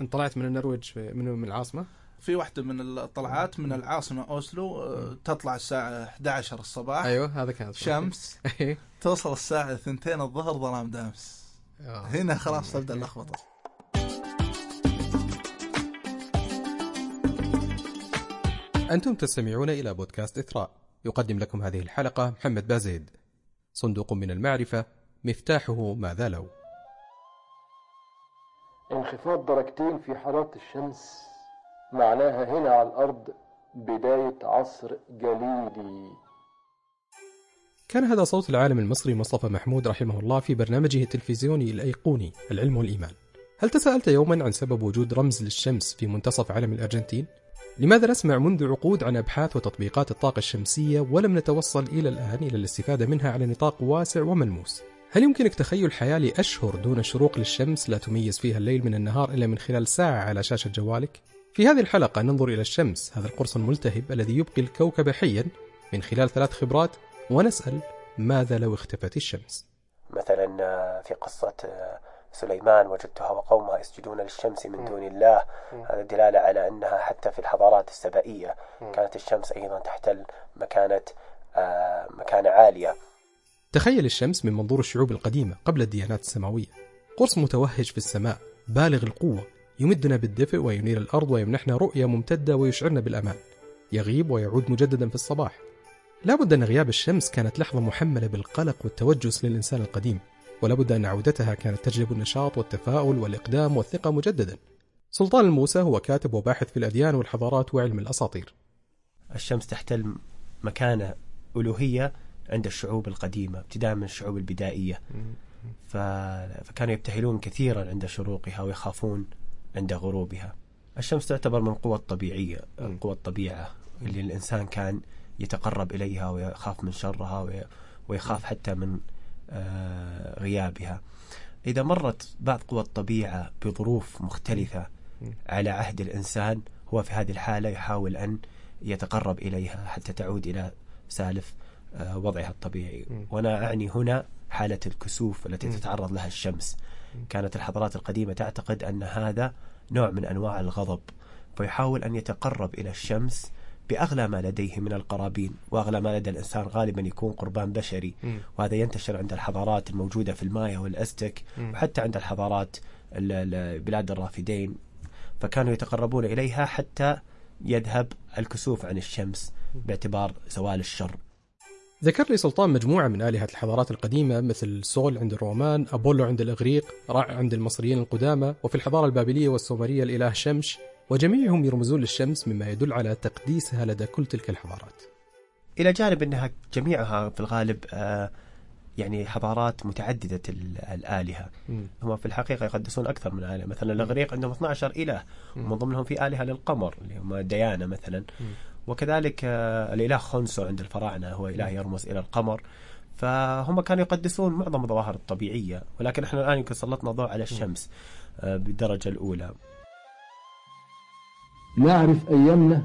انت طلعت من النرويج من من العاصمة؟ في واحدة من الطلعات من العاصمة أوسلو آه، تطلع الساعة 11 الصباح. أيوه هذا كانت شمس. إيه. توصل الساعة 2 الظهر ظلام دامس. آه. هنا خلاص تبدأ اللخبطة. أنتم تستمعون إلى بودكاست إثراء. يقدم لكم هذه الحلقة محمد بازيد. صندوق من المعرفة مفتاحه ماذا لو. انخفاض درجتين في حرارة الشمس معناها هنا على الأرض بداية عصر جليدي كان هذا صوت العالم المصري مصطفى محمود رحمه الله في برنامجه التلفزيوني الأيقوني العلم والإيمان هل تساءلت يوما عن سبب وجود رمز للشمس في منتصف علم الأرجنتين؟ لماذا نسمع منذ عقود عن أبحاث وتطبيقات الطاقة الشمسية ولم نتوصل إلى الآن إلى الاستفادة منها على نطاق واسع وملموس؟ هل يمكنك تخيل حياة لأشهر دون شروق للشمس لا تميز فيها الليل من النهار إلا من خلال ساعة على شاشة جوالك؟ في هذه الحلقة ننظر إلى الشمس هذا القرص الملتهب الذي يبقي الكوكب حيا من خلال ثلاث خبرات ونسأل ماذا لو اختفت الشمس؟ مثلا آه، في قصة آه، سليمان وجدتها وقومها يسجدون للشمس من دون الله. هذا دلالة على أنها حتى في الحضارات السبائية كانت الشمس أيضا تحتل مكانة آه، مكانة عالية. تخيل الشمس من منظور الشعوب القديمة قبل الديانات السماوية. قرص متوهج في السماء بالغ القوة يمدنا بالدفء وينير الأرض ويمنحنا رؤية ممتدة ويشعرنا بالأمان. يغيب ويعود مجددا في الصباح. لابد أن غياب الشمس كانت لحظة محملة بالقلق والتوجس للإنسان القديم ولابد أن عودتها كانت تجلب النشاط والتفاؤل والإقدام والثقة مجددا. سلطان الموسى هو كاتب وباحث في الأديان والحضارات وعلم الأساطير. الشمس تحتل مكانة ألوهية عند الشعوب القديمة ابتداء من الشعوب البدائية. فكانوا يبتهلون كثيرا عند شروقها ويخافون عند غروبها. الشمس تعتبر من قوى الطبيعية قوى الطبيعة اللي الإنسان كان يتقرب إليها ويخاف من شرها وي- ويخاف حتى من آه، غيابها. إذا مرت بعض قوى الطبيعة بظروف مختلفة على عهد الإنسان هو في هذه الحالة يحاول أن يتقرب إليها حتى تعود إلى سالف وضعها الطبيعي. وأنا أعني هنا حالة الكسوف التي تتعرض لها الشمس. كانت الحضارات القديمة تعتقد أن هذا نوع من أنواع الغضب فيحاول أن يتقرب إلى الشمس بأغلى ما لديه من القرابين وأغلى ما لدى الإنسان غالبا يكون قربان بشري. وهذا ينتشر عند الحضارات الموجودة في المايا والأزتك وحتى عند الحضارات ال- ال- بلاد الرافدين. فكانوا يتقربون إليها حتى يذهب الكسوف عن الشمس باعتبار زوال الشر. ذكر لي سلطان مجموعة من آلهة الحضارات القديمة مثل سول عند الرومان، أبولو عند الإغريق، رع عند المصريين القدامى، وفي الحضارة البابلية والسومرية الإله شمش، وجميعهم يرمزون للشمس مما يدل على تقديسها لدى كل تلك الحضارات. إلى جانب أنها جميعها في الغالب آه، يعني حضارات متعددة ال- الآلهة. هم في الحقيقة يقدسون أكثر من آلهة. مثلا الإغريق عندهم 12 إله ومن ضمنهم في آلهة للقمر اللي هم ديانا مثلا. وكذلك آه، الإله خونسو عند الفراعنة هو إله يرمز إلى القمر. فهم كانوا يقدسون معظم الظواهر الطبيعية ولكن إحنا الآن يمكن سلطنا الضوء على الشمس آه، بالدرجة الأولى. نعرف أيامنا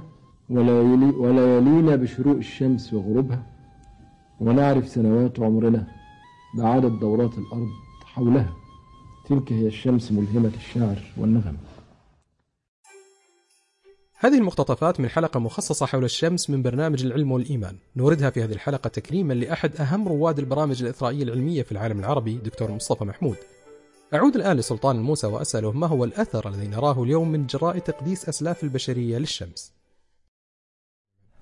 وليالي وليالينا بشروق الشمس وغروبها ونعرف سنوات عمرنا بعدد دورات الأرض حولها. تلك هي الشمس ملهمة الشعر والنغم. هذه المقتطفات من حلقة مخصصة حول الشمس من برنامج العلم والإيمان. نوردها في هذه الحلقة تكريما لأحد أهم رواد البرامج الإثرائية العلمية في العالم العربي دكتور مصطفى محمود. أعود الآن لسلطان الموسى وأسأله ما هو الأثر الذي نراه اليوم من جراء تقديس أسلاف البشرية للشمس.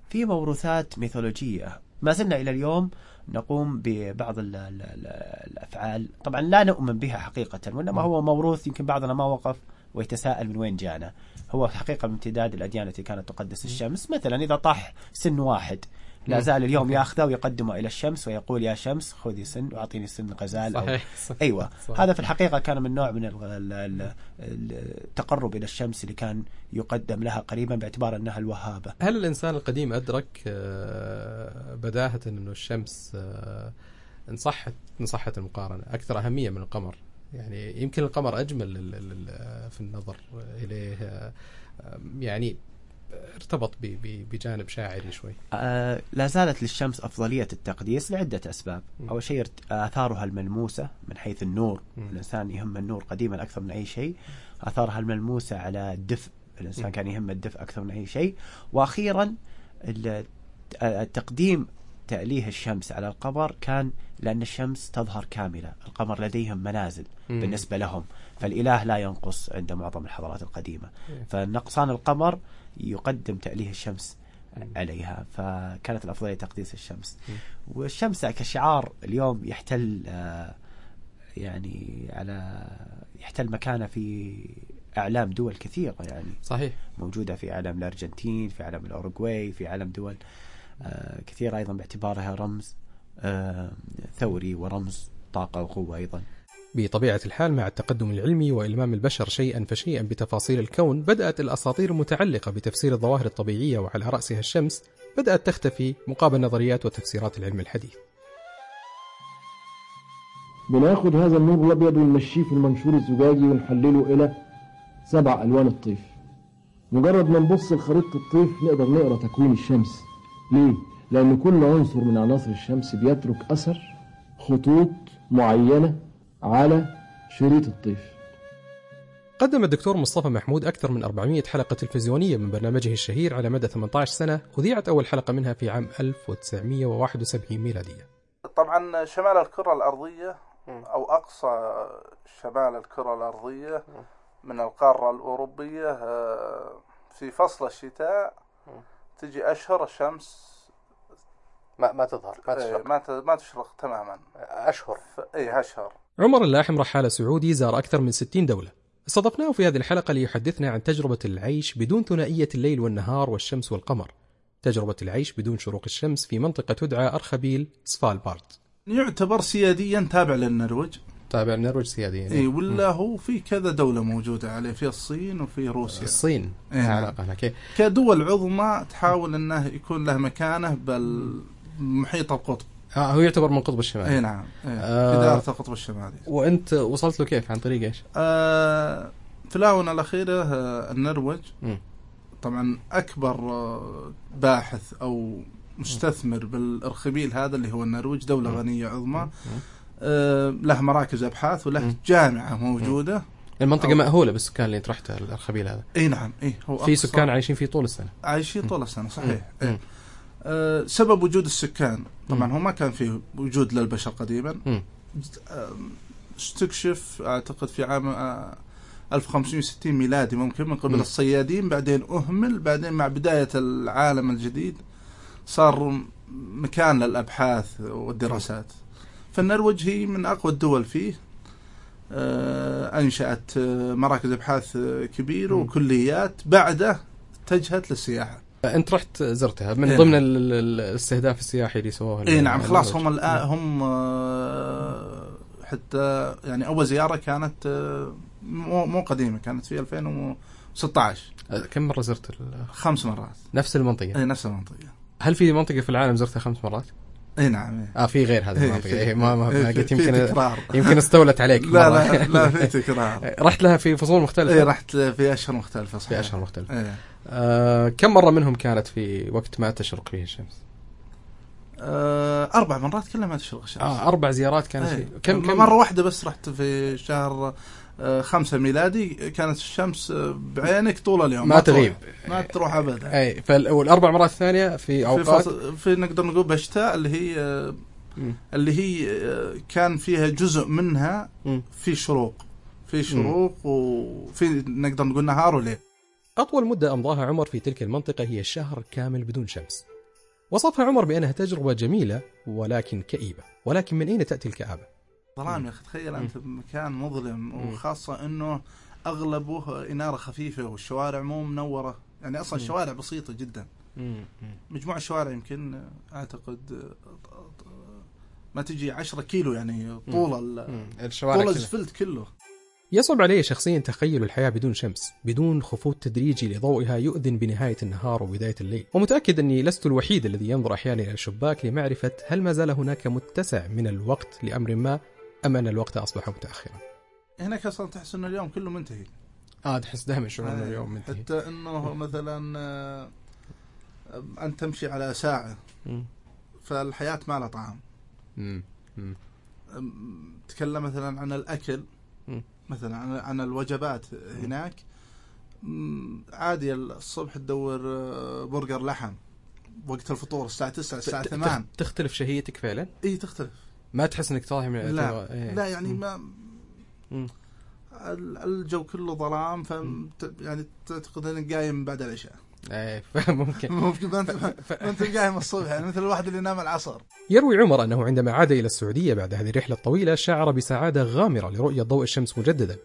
في موروثات ميثولوجية. ما زلنا إلى اليوم نقوم ببعض ال ال ال الأفعال. طبعا لا نؤمن بها حقيقة وإنما هو موروث يمكن بعضنا ما وقف. ويتساءل من وين جانا. هو حقيقة من امتداد الأديان التي كانت تقدس الشمس. مثلا إذا طاح سن واحد لا زال اليوم ياخذه ويقدمه إلى الشمس ويقول يا شمس خذي سن وأعطيني سن غزال أو أيوه. صحيح. هذا في الحقيقة كان من نوع من ال- ال- ال- التقرب إلى الشمس اللي كان يقدم لها قريبا باعتبار أنها الوهابة. هل الإنسان القديم أدرك آه، بداهة أنه الشمس آه، إن صحت إن صحت المقارنة؟ أكثر أهمية من القمر. يعني يمكن القمر لل- في النظر إليه. آه، يعني ارتبط بجانب شاعري شوي. آه لا زالت للشمس أفضلية التقديس لعدة أسباب. م. أول شيء ارت- آثارها الملموسة من حيث النور. م. الإنسان يهم النور قديما أكثر من أي شيء. آثارها الملموسة على الدفء الإنسان م. كان يهم الدفء أكثر من أي شيء. وأخيرا آه، تقديم تأليه الشمس على القمر كان لأن الشمس تظهر كاملة القمر لديهم منازل مم. بالنسبة لهم فالإله لا ينقص عند معظم الحضارات القديمة إيه. فنقصان القمر يقدم تأليه الشمس عليها فكانت الأفضلية تقديس الشمس م. والشمس كشعار اليوم يحتل آه، يعني على يحتل مكانه في أعلام دول كثيرة يعني صحيح موجودة في عالم الأرجنتين في عالم الأوروغواي في عالم دول آه، كثيرة أيضا باعتبارها رمز آه، ثوري ورمز طاقة وقوة أيضا. بطبيعة الحال مع التقدم العلمي وإلمام البشر شيئا فشيئا بتفاصيل الكون بدأت الأساطير المتعلقة بتفسير الظواهر الطبيعية وعلى رأسها الشمس بدأت تختفي مقابل نظريات وتفسيرات العلم الحديث. بناخد هذا النور الأبيض ونمشيه في المنشور الزجاجي ونحلله إلى سبع ألوان الطيف. مجرد ما نبص لخريطه الطيف نقدر نقرأ تكوين الشمس. ليه؟ لأن كل عنصر من عناصر الشمس بيترك أثر خطوط معينة على شريط الطيف قدم الدكتور مصطفى محمود أكثر من 400 حلقة تلفزيونية من برنامجه الشهير على مدى 18 سنة أذيعت أول حلقة منها في عام 1971 ميلادية. طبعا شمال الكرة الأرضية أو أقصى شمال الكرة الأرضية من القارة الأوروبية آه، في فصل الشتاء تجي أشهر الشمس ما ما تظهر ما آه، تشرق. ما ت- ما تشرق تماما. أشهر. اي أشهر. عمر اللاحم رحالة سعودي زار أكثر من 60 دولة. استضفناه في هذه الحلقة ليحدثنا عن تجربة العيش بدون ثنائية الليل والنهار والشمس والقمر. تجربة العيش بدون شروق الشمس في منطقة تدعى أرخبيل سفالبارد. يعتبر سياديا تابع للنرويج. تابع النرويج سياديا اي ولا هو في كذا دولة موجودة عليه في الصين وفي روسيا الصين إيه. لها علاقة هناك. كدول عظمى تحاول إنه يكون له مكانه بالمحيط القطب آه هو يعتبر من قطب الشمال اي نعم إيه. آه. في دائرة القطب الشمالي وأنت وصلت له كيف عن طريق إيش؟ آه في الآونة الأخيرة آه النرويج مم. طبعا أكبر آه باحث أو مستثمر بالإرخبيل هذا اللي هو النرويج دولة غنية عظمى آه له مراكز أبحاث وله مم. جامعة موجودة المنطقة أو- مأهولة بالسكان اللي انت رحت الأرخبيل هذا إي نعم إي هو في سكان عايشين فيه طول السنة عايشين طول السنة صحيح مم. إيه. آه سبب وجود السكان طبعا. هو ما كان فيه وجود للبشر قديما. آه، استكشف أعتقد في عام آه، 1560 ميلادي ممكن من قبل مم. الصيادين بعدين أهمل بعدين مع بداية العالم الجديد صار مكان للأبحاث والدراسات فالنرويج هي من أقوى الدول فيه آه، أنشأت آه، مراكز أبحاث آه، كبيرة مم. وكليات بعده اتجهت للسياحة أنت رحت زرتها من إيه ضمن نعم. ال- ال- ال- الاستهداف السياحي اللي سووه اي نعم خلاص. هم الآن هم حتى يعني أول زيارة كانت مو مو قديمة كانت في 2016 آه، كم مرة زرت خمس مرات نفس المنطقة اي نفس المنطقة هل في منطقة في العالم زرتها خمس مرات؟ إي نعم. آه في غير هذه إيه ما ما قلت يمكن تكرار يمكن استولت عليك لا. لا لا في تكرار رحت لها في فصول مختلفة إي رحت في أشهر مختلفة صحيح في أشهر مختلفة إيه. آه كم مرة منهم كانت في وقت ما تشرق فيه الشمس؟ أربع مرات كلها ما تشرق الشمس آه أربع زيارات كانت إيه. في كم كم؟ مرة واحدة بس رحت في شهر آه، خمسة ميلادي. كانت الشمس آه، بعينك طول اليوم. ما. تغيب. ما تروح ابدا. اي فال- والاربع مرات الثانية في في, أوقات. فصل في نقدر نقول بشتاء اللي هي آه، مم. اللي هي كان فيها جزء منها. في شروق. في شروق وفي نقدر نقول نهار وليل. أطول مدة أمضاها عمر في تلك المنطقة هي شهر كامل بدون شمس. وصفها عمر بأنها تجربة جميلة ولكن كئيبة. ولكن من أين تأتي الكآبة؟ ظلام يا أخي تخيل أنت بمكان مظلم وخاصة إنه أغلبه إنارة خفيفة والشوارع مو منورة. يعني أصلا الشوارع بسيطة جدا. مجموع الشوارع يمكن أعتقد آه، ما تجي 10 كيلو يعني طول ال- الشوارع طول. الاسفلت كله. يصعب علي شخصيا تخيل الحياة بدون شمس بدون خفوت تدريجي لضوئها يؤذن بنهاية النهار وبداية الليل. ومتأكد أني لست الوحيد الذي ينظر أحيانا إلى الشباك لمعرفة هل ما زال هناك متسع من الوقت لأمر ما أم أن الوقت أصبح متأخرا. هناك أصلا تحس انه اليوم كله منتهي. آه تحس دائما شعور آه، اليوم منتهي. حتى أنه مثلا آه، انت تمشي على ساعة. مم. فالحياة ما لها طعم. أم، تكلم مثلا عن الأكل. مم. مثلا عن, الوجبات هناك عادي الصبح تدور آه، برجر لحم وقت الفطور الساعة 9 الساعة ت- 8 تخ- تختلف شهيتك فعلا؟ إي تختلف. ما تحس إنك طالع من لا إيه. لا يعني. ما الجو كله ظلام ف يعني تعتقد إنك قايم بعد العشاء. إيه فممكن. ممكن ما انت أنت قايم الصبح يعني مثل الواحد اللي نام العصر. يروي عمر أنه عندما عاد إلى السعودية بعد هذه الرحلة الطويلة شعر بسعادة غامرة لرؤية ضوء الشمس مجددا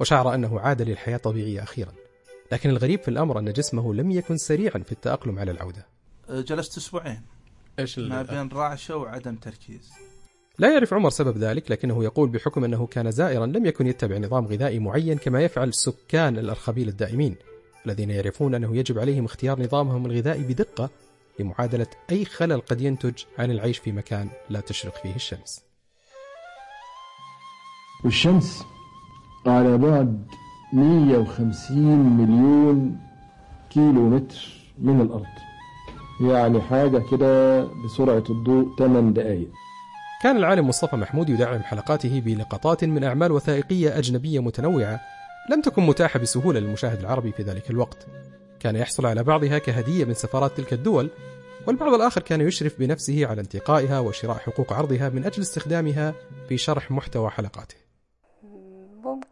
وشعر أنه عاد للحياة الطبيعية أخيرا. لكن الغريب في الأمر أن جسمه لم يكن سريعا في التأقلم على العودة. جلست أسبوعين. إيش ما بين رعشة وعدم تركيز. لا يعرف عمر سبب ذلك لكنه يقول بحكم أنه كان زائرا لم يكن يتبع نظام غذائي معين كما يفعل سكان الأرخبيل الدائمين. الذين يعرفون أنه يجب عليهم اختيار نظامهم الغذائي بدقة لمعادلة أي خلل قد ينتج عن العيش في مكان لا تشرق فيه الشمس. والشمس على بعد 150 مليون كيلو متر من الأرض. يعني حاجة كده بسرعة الضوء 8 دقايق. كان العالم مصطفى محمود يدعم حلقاته بلقطات من أعمال وثائقية أجنبية متنوعة لم تكن متاحة بسهولة للمشاهد العربي في ذلك الوقت. كان يحصل على بعضها كهدية من سفارات تلك الدول والبعض الآخر كان يشرف بنفسه على انتقائها وشراء حقوق عرضها من أجل استخدامها في شرح محتوى حلقاته.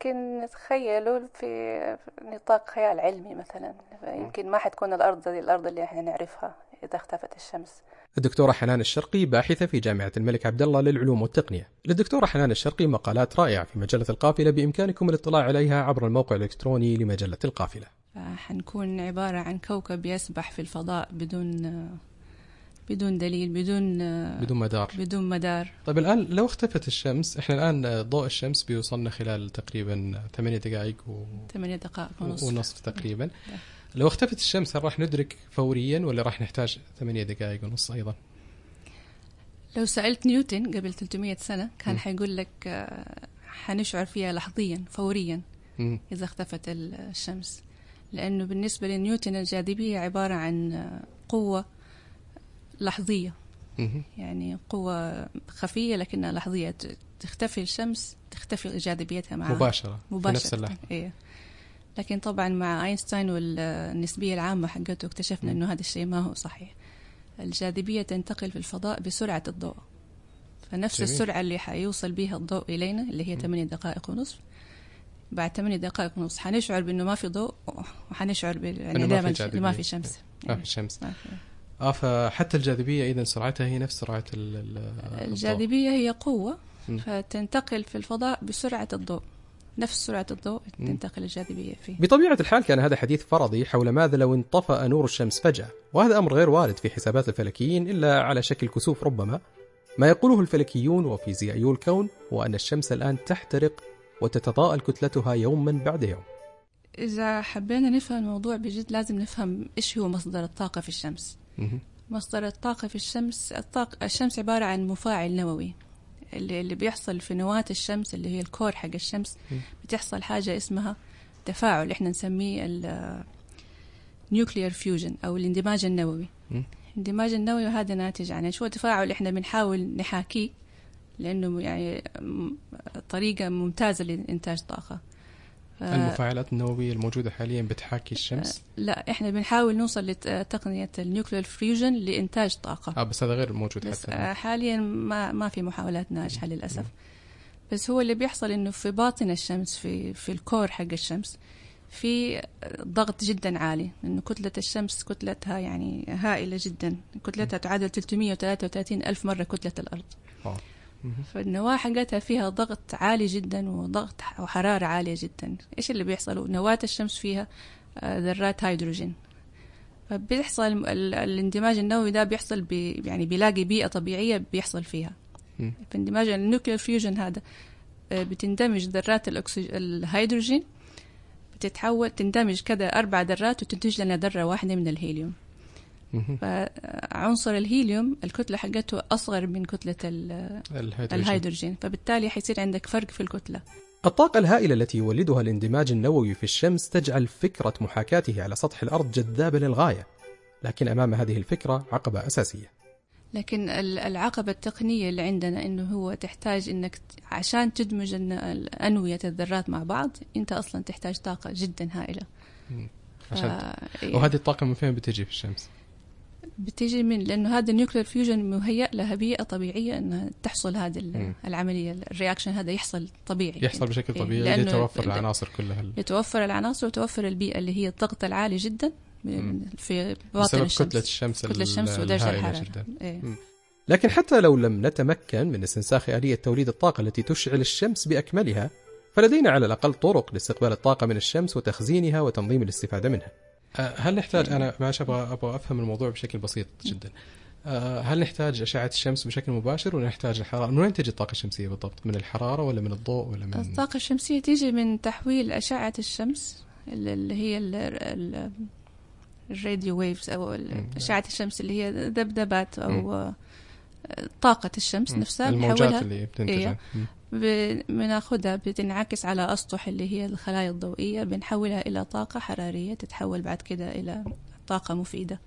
ممكن نتخيله في نطاق خيال علمي مثلا يمكن ما حتكون الأرض زي الأرض اللي إحنا نعرفها إذا اختفت الشمس الدكتورة حنان الشرقي باحثة في جامعة الملك عبد الله للعلوم والتقنية. للدكتورة حنان الشرقي مقالات رائعة في مجلة القافلة بإمكانكم الاطلاع عليها عبر الموقع الإلكتروني لمجلة القافلة. حنكون عبارة عن كوكب يسبح في الفضاء بدون بدون دليل بدون بدون مدار. بدون مدار طيب الآن لو اختفت الشمس، إحنا الآن ضوء الشمس بيوصلنا خلال تقريبا 8 دقائق و... 8 دقائق ونصف ونصف تقريبا. لو اختفت الشمس هل راح ندرك فوريا ولا راح نحتاج 8 دقائق ونص أيضا؟ لو سألت نيوتن قبل 300 سنة كان م. حيقول لك آه، حنشعر فيها لحظيا فوريا. إذا اختفت الشمس لأنه بالنسبة لنيوتن الجاذبية عبارة عن آه، قوة لحظية. يعني قوة خفية لكنها لحظية تختفي الشمس تختفي جاذبيتها معها مباشرة مباشرة في نفس اللحظة. إيه. لكن طبعا مع أينشتاين والنسبية العامة حقته اكتشفنا إنه هذا الشيء ما هو صحيح الجاذبية تنتقل في الفضاء بسرعة الضوء فنفس جميل. السرعة اللي حيوصل بها الضوء إلينا اللي هي 8 دقائق ونصف بعد 8 دقائق ونصف حنشعر بأنه ما في ضوء وحنشعر إنه يعني ما دائما ما. في شمس ما في الشمس. ما في. آه فحتى الجاذبية إذا سرعتها هي نفس سرعة ال- ال- الضوء. الجاذبية هي قوة م. فتنتقل في الفضاء بسرعة الضوء نفس سرعة الضوء. تنتقل الجاذبية فيه بطبيعة الحال كان هذا حديث فرضي حول ماذا لو انطفأ نور الشمس فجأة وهذا أمر غير وارد في حسابات الفلكيين إلا على شكل كسوف ربما ما يقوله الفلكيون وفيزيائيو الكون هو أن الشمس الآن تحترق وتتضاءل كتلتها يوما بعد يوم إذا حبينا نفهم الموضوع بجد لازم نفهم إيش هو مصدر الطاقة في الشمس. مصدر الطاقة في الشمس الطاقة الشمس عبارة عن مفاعل نووي اللي, اللي بيحصل في نواة الشمس اللي هي ال core حق الشمس. بتحصل حاجة اسمها تفاعل إحنا نسميه ال nuclear fusion أو الاندماج النووي. الاندماج النووي هذا ناتج عن شو تفاعل إحنا بنحاول نحاكيه لأنه يعني طريقة ممتازة لإنتاج طاقة المفاعلات النووية الموجودة حاليا بتحاكي الشمس؟ لا إحنا بنحاول نوصل لتقنية ال nuclear fusion لإنتاج طاقة. آه بس هذا غير موجود بس حتى آه، حاليا ما ما في محاولات ناجحة للأسف. بس هو اللي بيحصل إنه في باطن الشمس في في ال core حق الشمس في ضغط جدا عالي إنه كتلة الشمس كتلتها يعني هائلة جدا. كتلتها تعادل 333 ألف مرة كتلة الأرض. wow. فالنواة حقتها فيها ضغط عالي جدا وضغط وحرارة عالية جدا. إيش اللي بيحصل؟ نواة الشمس فيها آه، ذرات هيدروجين. فبيحصل ال- الاندماج النووي ده بيحصل بي يعني بيلاقي بيئة طبيعية بيحصل فيها. مم. في اندماج ال nuclear fusion هذا آه، بتندمج ذرات الأكسج... الهيدروجين بتتحول تندمج كذا أربع ذرات وتنتج لنا ذرة واحدة من الهيليوم. فعنصر الهيليوم الكتلة حقته أصغر من كتلة ال- الهيدروجين. الهيدروجين. فبالتالي حيصير عندك فرق في الكتلة. الطاقة الهائلة التي يولدها الاندماج النووي في الشمس تجعل فكرة محاكاته على سطح الأرض جذابة للغاية. لكن أمام هذه الفكرة عقبة أساسية. لكن ال- العقبة التقنية اللي عندنا إنه هو تحتاج إنك عشان تدمج أنوية الذرات مع بعض أنت أصلا تحتاج طاقة جدا هائلة. عشان ف- إيه. وهذه الطاقة من فين بتجي في الشمس؟ بتيجي من لأنه هذا ال nuclear fusion مهيأ لها بيئة طبيعية إنها تحصل هذه. العملية ال reaction هذا يحصل طبيعي. يحصل بشكل إيه، طبيعي لأنه لتوفر ال- العناصر كلها يتوفر العناصر وتوفر البيئة اللي هي الضغط العالي جدا. في باطن بسبب الشمس كتلة الشمس. كتلة الشمس ودرجة الحرارة. جدا. إيه. لكن حتى لو لم نتمكن من استنساخ آلية توليد الطاقة التي تشعل الشمس بأكملها فلدينا على الأقل طرق لاستقبال الطاقة من الشمس وتخزينها وتنظيم الاستفادة منها. هل نحتاج أنا معلش أبغى أبغى أفهم الموضوع بشكل بسيط جدا آه، هل نحتاج أشعة الشمس بشكل مباشر ولا نحتاج الحرارة من وين تجي الطاقة الشمسية بالضبط من الحرارة ولا من الضوء ولا من الطاقة الشمسية تيجي من تحويل أشعة الشمس اللي هي ال- ال- الراديو ويفز أو. أشعة الشمس اللي هي ذبذبات. أو آه، طاقة الشمس. نفسها الموجات اللي بتنتج إيه. بناخدها بتنعكس على أسطح اللي هي الخلايا الضوئية بنحولها إلى طاقة حرارية تتحول بعد كده إلى طاقة مفيدة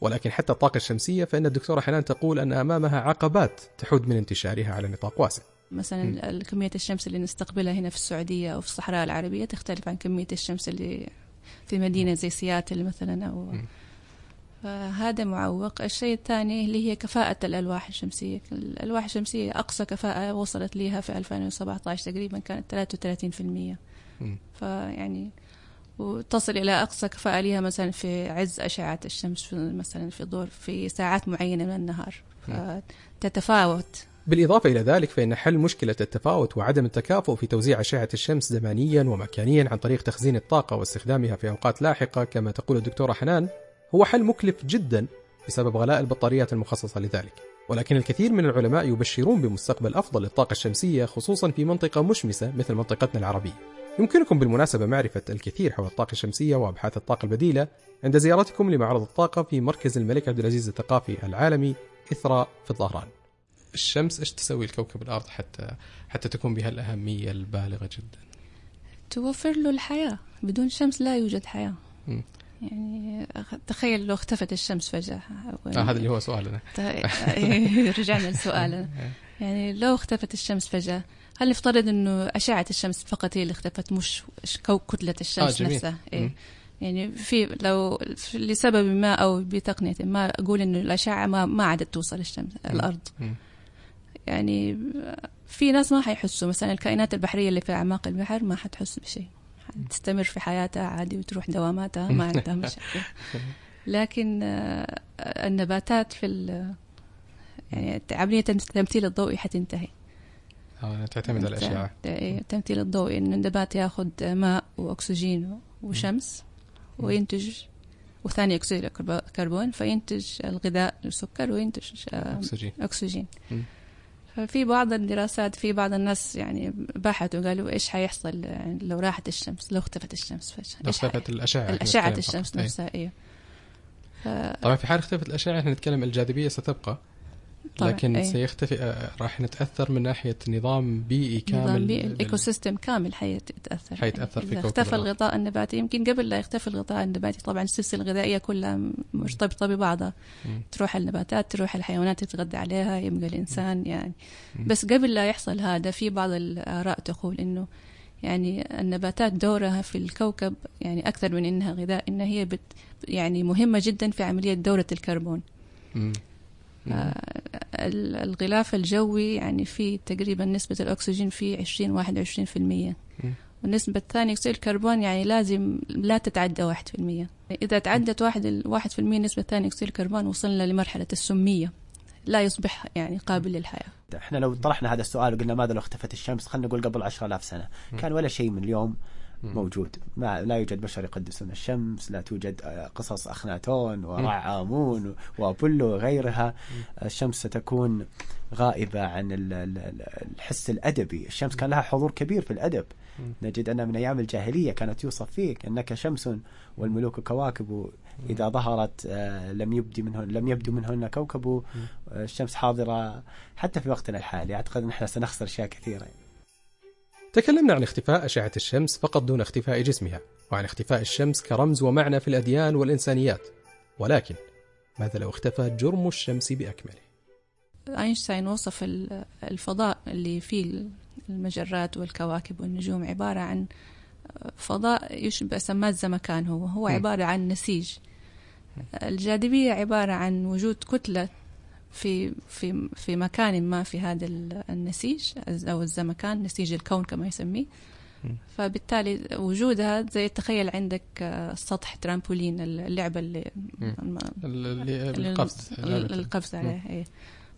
ولكن حتى الطاقة الشمسية فإن الدكتورة حنان تقول أن أمامها عقبات تحد من انتشارها على نطاق واسع. مثلا كمية الشمس اللي نستقبلها هنا في السعودية أو في الصحراء العربية تختلف عن كمية الشمس اللي في مدينة زي سياتل مثلا أو مم. فهذا معوق. الشيء الثاني اللي هي كفاءة الألواح الشمسية. الألواح الشمسية أقصى كفاءة وصلت ليها في 2017 تقريبا كانت 33% مم. فيعني وتصل إلى أقصى كفاءة لها مثلا في عز أشعة الشمس في مثلا في دور في ساعات معينة من النهار. فتتفاوت. بالإضافة إلى ذلك فإن حل مشكلة التفاوت وعدم التكافؤ في توزيع أشعة الشمس زمانيا ومكانيا عن طريق تخزين الطاقة واستخدامها في أوقات لاحقة كما تقول الدكتورة حنان هو حل مكلف جدا بسبب غلاء البطاريات المخصصة لذلك. ولكن الكثير من العلماء يبشرون بمستقبل أفضل للطاقة الشمسية خصوصا في منطقة مشمسة مثل منطقتنا العربية. يمكنكم بالمناسبة معرفة الكثير حول الطاقة الشمسية وأبحاث الطاقة البديلة عند زيارتكم لمعرض الطاقة في مركز الملك عبد العزيز الثقافي العالمي إثراء في الظهران. الشمس إيش تسوي لكوكب الأرض حتى حتى تكون بها الاهميه البالغة جدا؟ توفر له الحياة. بدون شمس لا يوجد حياة. مم. يعني تخيل لو اختفت الشمس فجأة. آه هذا اللي هو سؤالنا. ت- رجعنا لسؤالنا. يعني لو اختفت الشمس فجأة هل نفترض إنه أشعة الشمس فقط هي اللي اختفت مش كتلة الشمس جميل. نفسها؟ إيه؟ يعني في لو لسبب ما أو بتقنية ما أقول إنه الأشعة ما ما عادت توصل الشمس الأرض. مم. يعني في ناس ما حيحسوا مثلا الكائنات البحرية اللي في أعماق البحر ما حتحس بشيء. تستمر في حياتها عادي وتروح دواماتها ما عندها مشاكل. لكن آه، النباتات في ال- يعني عملية التمثيل الضوئي حتنتهي. آه تعتمد على إيه، التمثيل الضوئي إنه النبات ياخذ ماء وأكسجين وشمس وينتج وثاني أكسيد الكربون فينتج الغذاء السكر وينتج آه، أكسجين. أكسجين. مم. ففي بعض الدراسات في بعض الناس يعني بحثوا قالوا إيش حيحصل لو راحت الشمس لو اختفت الشمس لو اختفت الأشعة نتكلم الشمس. إيه. نفسها ف- طبعا في حال اختفت الأشعة إحنا نتكلم الجاذبية ستبقى طبعاً، لكن إيه. سيختفي آه، راح نتأثر من ناحية نظام بيئي كامل نظام بيئي الايكو سيستم كامل حيتأثر حيتأثر في كوكب اختفى. الغطاء النباتي يمكن قبل لا يختفي الغطاء النباتي طبعا السلسلة الغذائية كلها مرتبطة ببعضها مم. تروح النباتات تروح الحيوانات تتغذى عليها يبقى الإنسان يعني مم. بس قبل لا يحصل هذا في بعض الآراء تقول إنه يعني النباتات دورها في الكوكب يعني أكثر من إنها غذاء انها هي بت يعني مهمة جدا في عملية دورة الكربون مم. آه، ال- الغلاف الجوي يعني في تقريبا نسبة الأكسجين فيه 20 21 في المية. والنسبة الثانية أكسيد الكربون يعني لازم لا تتعدى واحد في المية. إذا تعدت واحد الواحد في المية نسبة ثانية أكسيد الكربون وصلنا لمرحلة السمية. لا يصبح يعني قابل للحياة. إحنا لو طرحنا هذا السؤال وقلنا ماذا لو اختفت الشمس؟ خلينا نقول قبل 10000 سنة. كان ولا شيء من اليوم موجود. ما لا يوجد بشر يقدسون الشمس لا توجد آه، قصص أخناتون ورعامون وأبولو وغيرها. الشمس ستكون غائبة عن ال- ال- ال- الحس الأدبي. الشمس كان لها حضور كبير في الأدب. نجد أن من أيام الجاهلية كانت يوصف فيك أنك شمس والملوك كواكب. إذا ظهرت آه، لم يبدي منهن لم يبدو منهن كوكب آه، الشمس حاضرة. حتى في وقتنا الحالي أعتقد أن إحنا سنخسر أشياء كثيرة. تكلمنا عن اختفاء أشعة الشمس فقط دون اختفاء جسمها وعن اختفاء الشمس كرمز ومعنى في الأديان والإنسانيات. ولكن ماذا لو اختفى جرم الشمس بأكمله؟ أينشتاين وصف الفضاء اللي فيه المجرات والكواكب والنجوم عبارة عن فضاء يشبه سمات زمكان هو هو عبارة عن نسيج. الجاذبية عبارة عن وجود كتلة في في في مكان ما في هذا النسيج أو الزمكان نسيج الكون كما يسميه. فبالتالي وجودها زي تخيل عندك سطح ترامبولين اللعبة اللي اللي القفز القفز عليه إيه.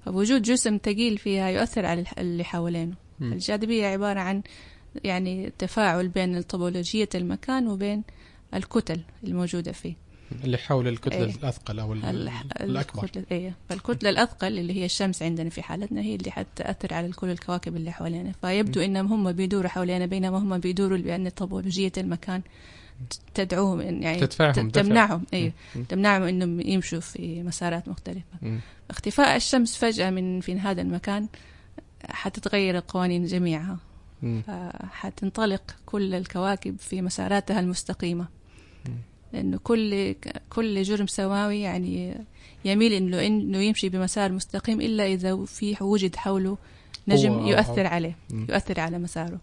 فوجود جسم ثقيل فيها يؤثر على اللي حوالينه. الجاذبية عبارة عن يعني تفاعل بين طبولوجية المكان وبين الكتل الموجودة فيه. اللي حول الكتلة إيه؟ الأثقل أو الأكبر. الكتلة إيه. فالكتلة الأثقل اللي هي الشمس عندنا في حالتنا هي اللي حتأثر على كل الكواكب اللي حوالينا. فيبدو إنهم هم بيدوروا حوالينا بينما هم بيدوروا لأن طبولوجية المكان تدعوهم يعني تدفعهم تمنعهم. أيوه تمنعهم إنهم يمشوا في مسارات مختلفة. م. اختفاء الشمس فجأة من في هذا المكان حتتغير القوانين جميعها. حتنطلق كل الكواكب في مساراتها المستقيمة. لأنه كل كل جرم سماوي يعني يميل إنه إنه يمشي بمسار مستقيم إلا إذا في وجد حوله نجم يؤثر عليه يؤثر على مساره.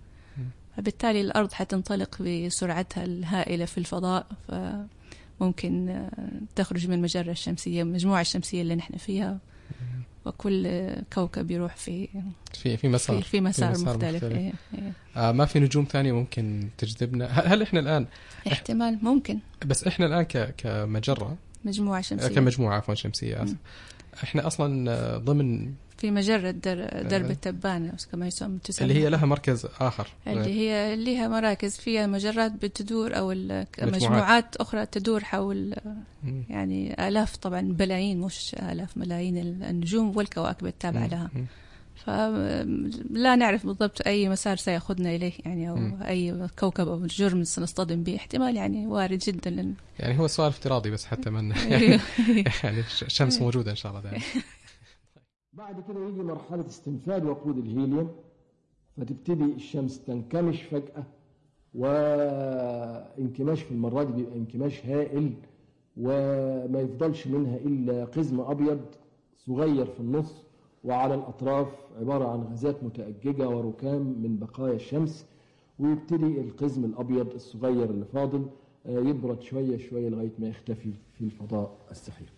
فبالتالي الأرض حتنطلق بسرعتها الهائلة في الفضاء فممكن تخرج من المجرة الشمسية المجموعة الشمسية اللي نحن فيها. وكل كوكب يروح في في في مسار. في, في مسار, في مسار مختلف, مختلف. إيه إيه. آه ما في نجوم ثانية ممكن تجذبنا؟ هل إحنا الان احتمال ممكن. بس إحنا الآن ك كمجرة. مجموعة شمسية. كمجموعة عفوا شمسية آسف. إحنا أصلا ضمن في مجرة در درب التبانة كما يسمى تسمى. اللي هي لها مركز آخر. اللي هي لها مراكز فيها مجرات بتدور أو مجموعات أخرى تدور حول يعني آلاف طبعا بلايين مش آلاف ملايين النجوم والكواكب التابعة لها. فلا نعرف بالضبط أي مسار سيأخذنا إليه يعني أو م. أي كوكب أو جرم سنصطدم به. احتمال يعني وارد جدا لن... يعني هو سؤال افتراضي بس حتى من يعني, يعني الشمس موجودة إن شاء الله. دائما بعد كده يجي مرحلة استنفاد وقود الهيليوم فتبتدي الشمس تنكمش فجأة وانكماش في المرة دي بيبقى انكماش هائل وما يفضلش منها إلا قزم أبيض صغير في النص وعلى الأطراف عبارة عن غازات متأججة وركام من بقايا الشمس ويبتدي القزم الأبيض الصغير اللي فاضل يبرد شوية شوية لغاية ما يختفي في الفضاء السحيق.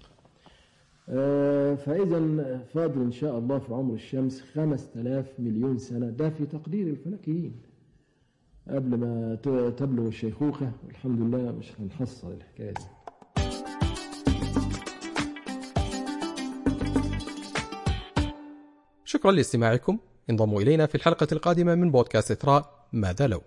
فإذا فاضل إن شاء الله في عمر الشمس خمس تلاف مليون سنة. ده في تقدير الفلكيين. قبل ما تبلغ الشيخوخة والحمد لله مش هنحصل الحكاية دي. شكرا لاستماعكم. انضموا إلينا في الحلقة القادمة من بودكاست إثراء ماذا لو.